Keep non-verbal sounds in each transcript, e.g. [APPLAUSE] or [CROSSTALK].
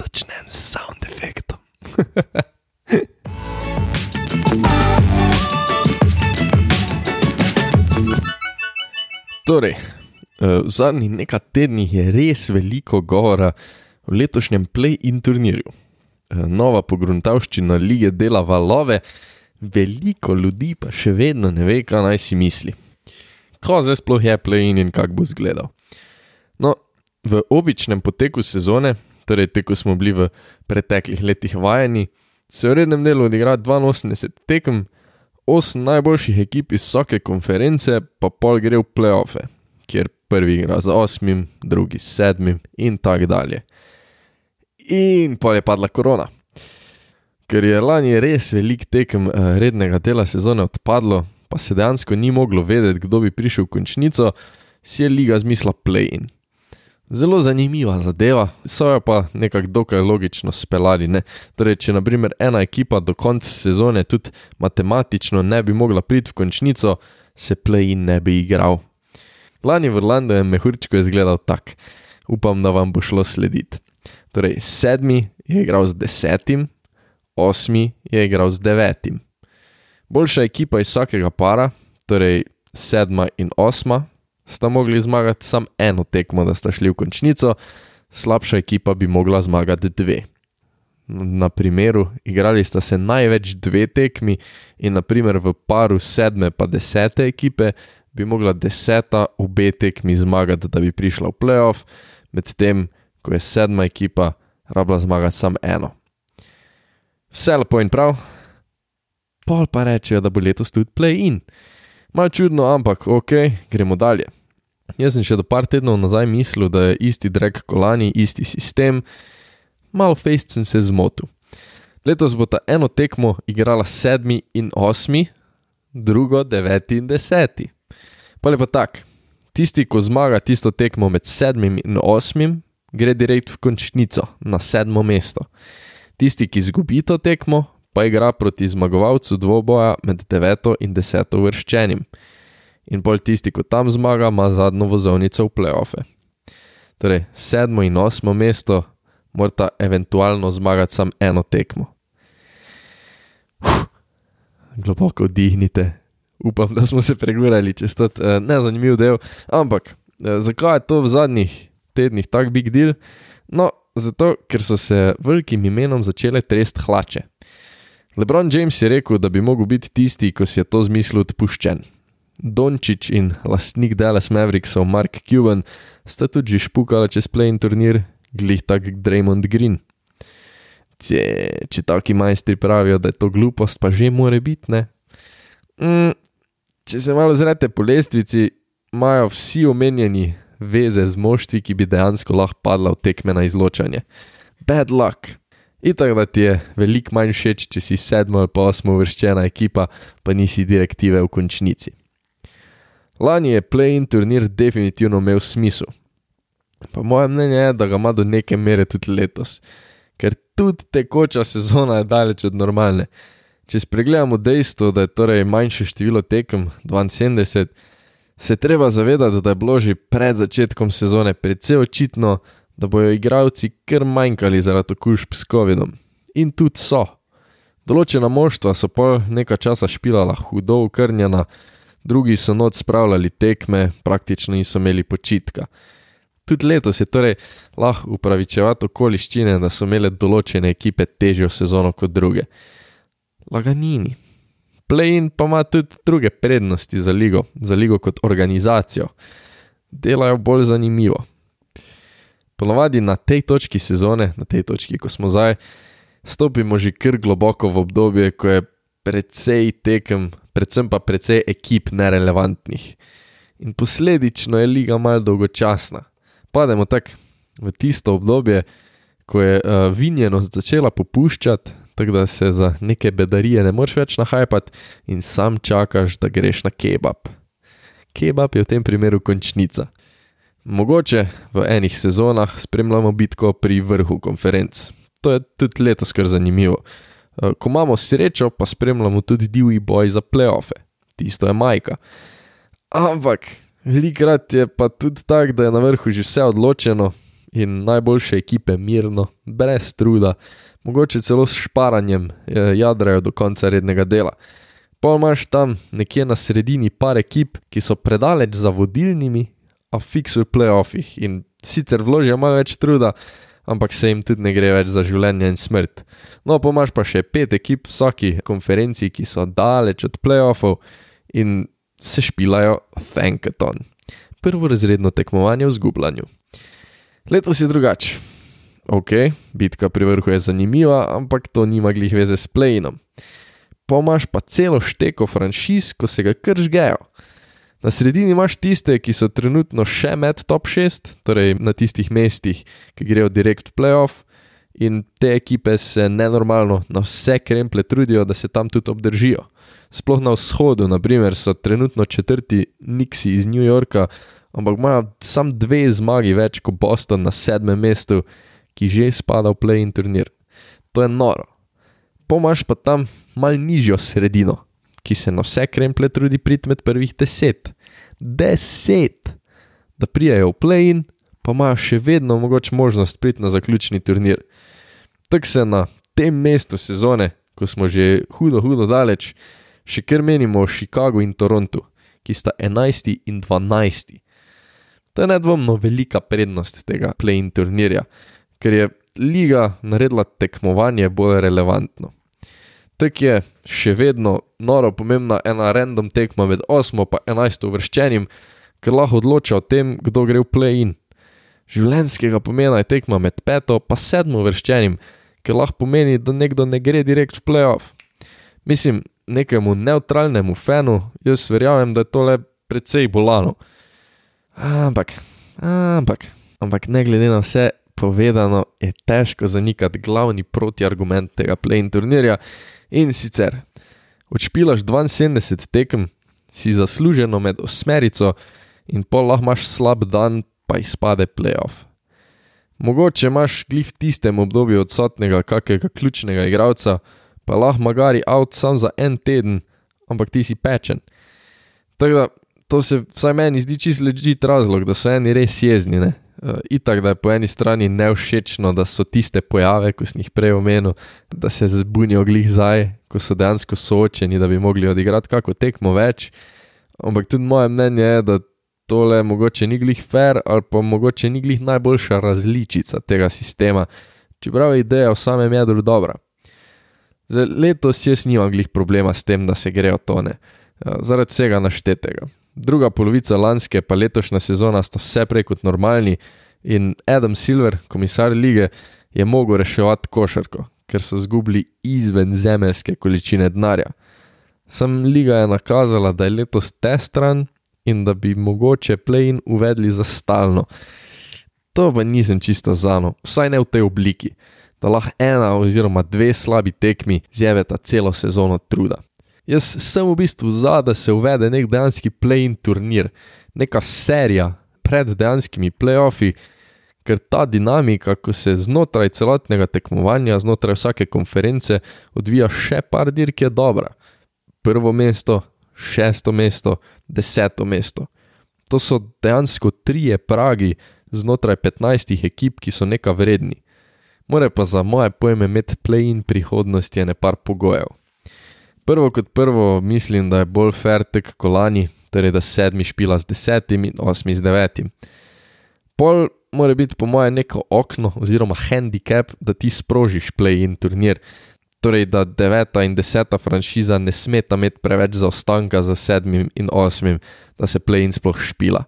začnem s sound efektom. [LAUGHS] torej, eh, v zadnjih nekaj tednih je res veliko govora o letošnjem play-in turnirju. Eh, nova pogruntavščina lige dela valove, veliko ljudi pa še vedno ne ve, kaj naj si misli. Ko zdaj sploh je play-in in kako bo izgledal. No, v običnem poteku sezone, torej te, ko smo bili v preteklih letih vajeni, se v rednem delu odigra 82 tekem, 8 najboljših ekip iz vsake konference pa pol gre v playoffe, kjer prvi igra za 8, drugi s 7 in tako dalje. In pa je padla korona. Ker je lani res velik tekem eh, rednega dela sezone odpadlo, pa se dejansko ni moglo vedeti, kdo bi prišel v končnico, si je liga zmislila play-in. Zelo zanimiva zadeva, so jo pa nekako dokaj logično speljali. Torej, če naprimer ena ekipa do konca sezone tudi matematično ne bi mogla priti v končnico, se play-in ne bi igral. Lani v Orlandu je mehurčko izgledal tak, upam, da vam bo šlo slediti. Torej, sedmi je igral z desetim, osmi je igral z devetim. Boljša ekipa iz vsakega para, torej sedma in osma, sta mogli zmagati samo eno tekmo, da sta šli v končnico, slabša ekipa bi mogla zmagati dve. Na primeru, igrali sta se največ dve tekmi, in naprimer v paru sedme pa desete ekipe bi mogla deseta obe tekmi zmagati, da bi prišla v playoff, medtem ko je sedma ekipa rabila zmagati samo eno. Vse lepo in prav, pol pa rečejo, da bo letos tudi play-in. Mal čudno, ampak ok, gremo dalje. Jaz sem še do par tednov nazaj mislil, da je isti drag kolani, isti sistem, malo fejst sem se zmotil. Letos bo ta eno tekmo igrala sedmi in osmi, drugo deveti in deseti. Pa lepo tak, tisti, ko zmaga tisto tekmo med sedmim in osmim, gre direkt v končnico na sedmo mesto. Tisti, ki izgubi to tekmo, pa igra proti zmagovalcu dvoboja med deveto in deseto vrščenim in bolj tisti, ko tam zmaga, ima zadnjo vozovnico v playoffe. Torej, sedmo in osmo mesto morata eventualno zmagati samo eno tekmo. Uf, globoko vdihnite, upam, da smo se pregurali čez to uh, nezanimiv del. Ampak, uh, zakaj je to v zadnjih tednih tak big deal? No, zato, ker so se velikim imenom začele trest hlače. Lebron James je rekel, da bi mogel biti tisti, ko si je to zmislil odpuščen. Dončić in lastnik Dallas Mavericksov Mark Cuban sta tudi že špukala čez play-in turnir, glih tak Draymond Green. Če, če taki majstri pravijo, da je to glupost, pa že more biti, ne. Mm, če se malo zrete po lestvici, imajo vsi omenjeni veze z moštvi, ki bi dejansko lahko padla v tekme na izločanje. Bad luck. Itak da ti je veliko manj všeč, če si sedmo ali pa osmo vrščena ekipa, pa nisi direktive v končnici. Lani je play-in turnir definitivno imel smisel. Pa moje mnenje je, da ga ima do neke mere tudi letos, ker tudi tekoča sezona je daleč od normalne. Če spregledamo dejstvo, da je torej manjše število tekem 72, se treba zavedati, da je bilo že pred začetkom sezone precej očitno, da bojo igralci kar manjkali zaradi okužb s COVID-om. In tudi so. Določena moštva so pol nekaj časa špilala hudo ukrnjena, drugi so noč spravljali tekme, praktično niso imeli počitka. Tudi letos je torej lahko upravičevati okoliščine, da so imele določene ekipe težjo sezono kot druge. Laganini. Play-in pa ima tudi druge prednosti za ligo, za ligo kot organizacijo. Delajo bolj zanimivo. Ponovadi na tej točki sezone, na tej točki, ko smo zdaj, stopimo že kar globoko v obdobje, ko je precej tekem, predvsem pa precej ekip nerelevantnih. In posledično je liga malce dolgočasna. Pademo tako v tisto obdobje, ko je uh, vinjenost začela popuščati, tako da se za neke bedarije ne moreš več nahajati in sam čakaš, da greš na kebab. Kebab je v tem primeru končnica. Mogoče v enih sezonah spremljamo bitko pri vrhu konferenc. To je tudi letos kar zanimivo. Eh, ko imamo srečo, pa spremljamo tudi divji boj za playoffe, tisto je majka. Ampak, velikrat je pa tudi tako, da je na vrhu že vse odločeno in najboljše ekipe mirno, brez truda, mogoče celo s šparanjem, eh, jadrajo do konca rednega dela. Pa imaš tam nekje na sredini par ekip, ki so predaleč za vodilnimi, a fiks v playoffih in sicer vložijo malo več truda, ampak se jim tudi ne gre več za življenje in smrt. No, pa imaš pa še pet ekip v vsaki konferenci, ki so daleč od playoffov in se špilajo Thankaton. Prvo razredno tekmovanje v zgubljanju. Letos je drugače. Ok, bitka pri vrhu je zanimiva, ampak to nima glih veze s playinom. Pomaž pa celo šteko franšiz, ko se ga kržgejo. Na sredini imaš tiste, ki so trenutno še med top 6, torej na tistih mestih, ki grejo direkt v playoff, in te ekipe se nenormalno na vse kremple trudijo, da se tam tudi obdržijo. Sploh na vzhodu, naprimer, so trenutno četrti Nixi iz New Yorka, ampak imajo samo dve zmagi več kot Boston na sedmem mestu, ki že spada v play-in turnir. To je noro. Pomaž pa tam mal nižjo sredino, ki se na vse kremple trudi priti med prvih deset. Deset! Da prijajo v play-in, pa imajo še vedno mogoče možnost priti na zaključni turnir. Tako se na tem mestu sezone, ko smo že hudo, hudo daleč, še kar menimo o Chicagu in Torontu, ki sta 11 in 12. To je nedvomno velika prednost tega play-in turnirja, ker je liga naredila tekmovanje bolj relevantno. Tako je še vedno noro pomembna ena random tekma med 8 in 11 uvrščenim, ker lahko odloča o tem, kdo gre v play-in. Življenjskega pomena je tekma med 5 in 7 uvrščenim, ker lahko pomeni, da nekdo ne gre direkt v play-off. Mislim, nekemu neutralnemu fanu, jaz verjamem, da je to le precej bolano. Ampak, ampak, ampak ne glede na vse povedano, je težko zanikati glavni protiargument tega play-in turnirja in sicer, odšpilaš 72 tekem, si zasluženo med osmerico in pol lahko imaš slab dan, pa izpade play-off. Mogoče imaš glih v tistem obdobju odsotnega kakega ključnega igralca, pa lahko magari out sam za en teden, ampak ti si pečen. Tako da to se vsaj meni zdi čisto ležit razlog, da so eni res jezni. Ne? Uh, itak, da je po eni strani neušečno, da so tiste pojave, ko sem jih prej omenil, da se zbunijo glih zdaj, ko so dejansko soočeni, da bi mogli odigrati kako tekmo več. Ampak tudi moje mnenje je, da tole mogoče ni glih fair ali pa mogoče ni glih najboljša različica tega sistema, čeprav je ideja v samem jedru dobra. Zdaj, letos jaz nimam glih problema s tem, da se grejo tone, uh, zaradi vsega naštetega. Druga polovica lanske pa letošnja sezona sta vse prej kot normalni in Adam Silver, komisar lige, je mogel reševati košarko, ker so zgubili izven zemeljske količine denarja. Sam liga je nakazala, da je letos testran in da bi mogoče play-in uvedli za stalno. To pa nisem čisto zano, vsaj ne v tej obliki, da lahko ena oziroma dve slabi tekmi zjeveta celo sezono truda. Jaz sem v bistvu za, da se uvede nek dejanski play-in turnir, neka serija pred dejanskimi play-offi, ker ta dinamika, ko se znotraj celotnega tekmovanja, znotraj vsake konference odvija še par dirk, je dobra. Prvo mesto, šesto mesto, deseto mesto. To so dejansko trije pragi znotraj 15 ekip, ki so neka vredni. More pa za moje pojme imeti play-in prihodnosti ene par pogojev. Prvo kot prvo mislim, da je bolj fair tek kolani, torej da sedmi špila z desetim in osmi z devetim. Pol mora biti po mojem neko okno oziroma handicap, da ti sprožiš play-in turnir. Torej, da deveta in deseta franšiza ne smeta imeti preveč zaostanka za sedmim in osmim, da se play-in sploh špila.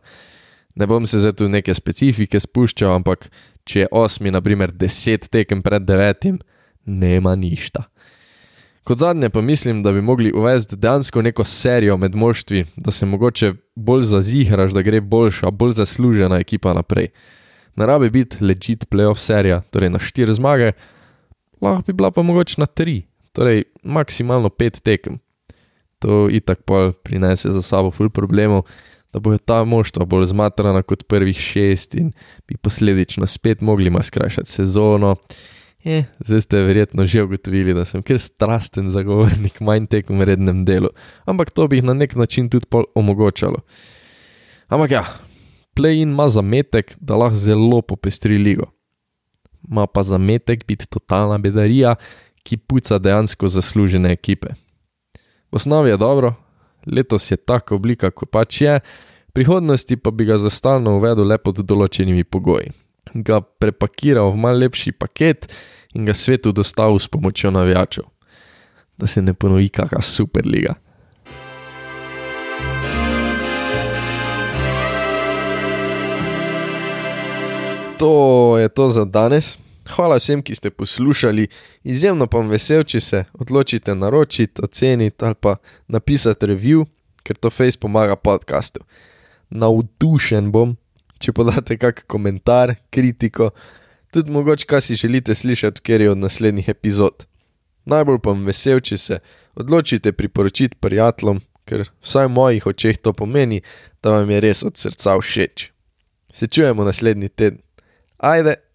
Ne bom se zdaj tu neke specifike spuščal, ampak če je osmi, naprimer, deset tekem pred devetim, nema ništa. Kot zadnje pa mislim, da bi mogli uvesti dejansko neko serijo med moštvi, da se mogoče bolj zazihraš, da gre boljša, bolj zaslužena ekipa naprej. Ne rabi biti legit playoff serija, torej na štiri zmage, lahko bi bila pa mogoče na tri, torej maksimalno pet tekem. To itak pa prinese za sabo ful problemov, da bojo ta moštva bolj zmatrana kot prvih šest in bi posledično spet mogli maskrašati sezono. Je, zdaj ste verjetno že ugotovili, da sem kar strasten zagovornik manj tekom v rednem delu, ampak to bi jih na nek način tudi omogočalo. Ampak ja, Play-in ima zametek, da lahko zelo popestri ligo. Ma pa zametek biti totalna bedarija, ki puca dejansko zaslužene ekipe. V osnovi je dobro, letos je taka oblika, kot pač je, v prihodnosti pa bi ga za stalno uvedel le pod določenimi pogoji. Ga prepakiral v mal lepši paket in ga svetu dostavil s pomočjo navijačev. Da se ne ponovi kakšna superliga. To je to za danes. Hvala vsem, ki ste poslušali. Izjemno pa vam vesel, če se odločite naročiti, oceniti ali pa napisati review, ker to face pomaga podkastu. Navdušen bom, če podate kakšen komentar, kritiko, tudi mogoče, kaj si želite slišati, ker je od naslednjih epizod. Najbolj pa vam vesel, če se odločite priporočiti prijateljem, ker vsaj v mojih očeh to pomeni, da vam je res od srca všeč. Se čujemo naslednji teden. Ajde!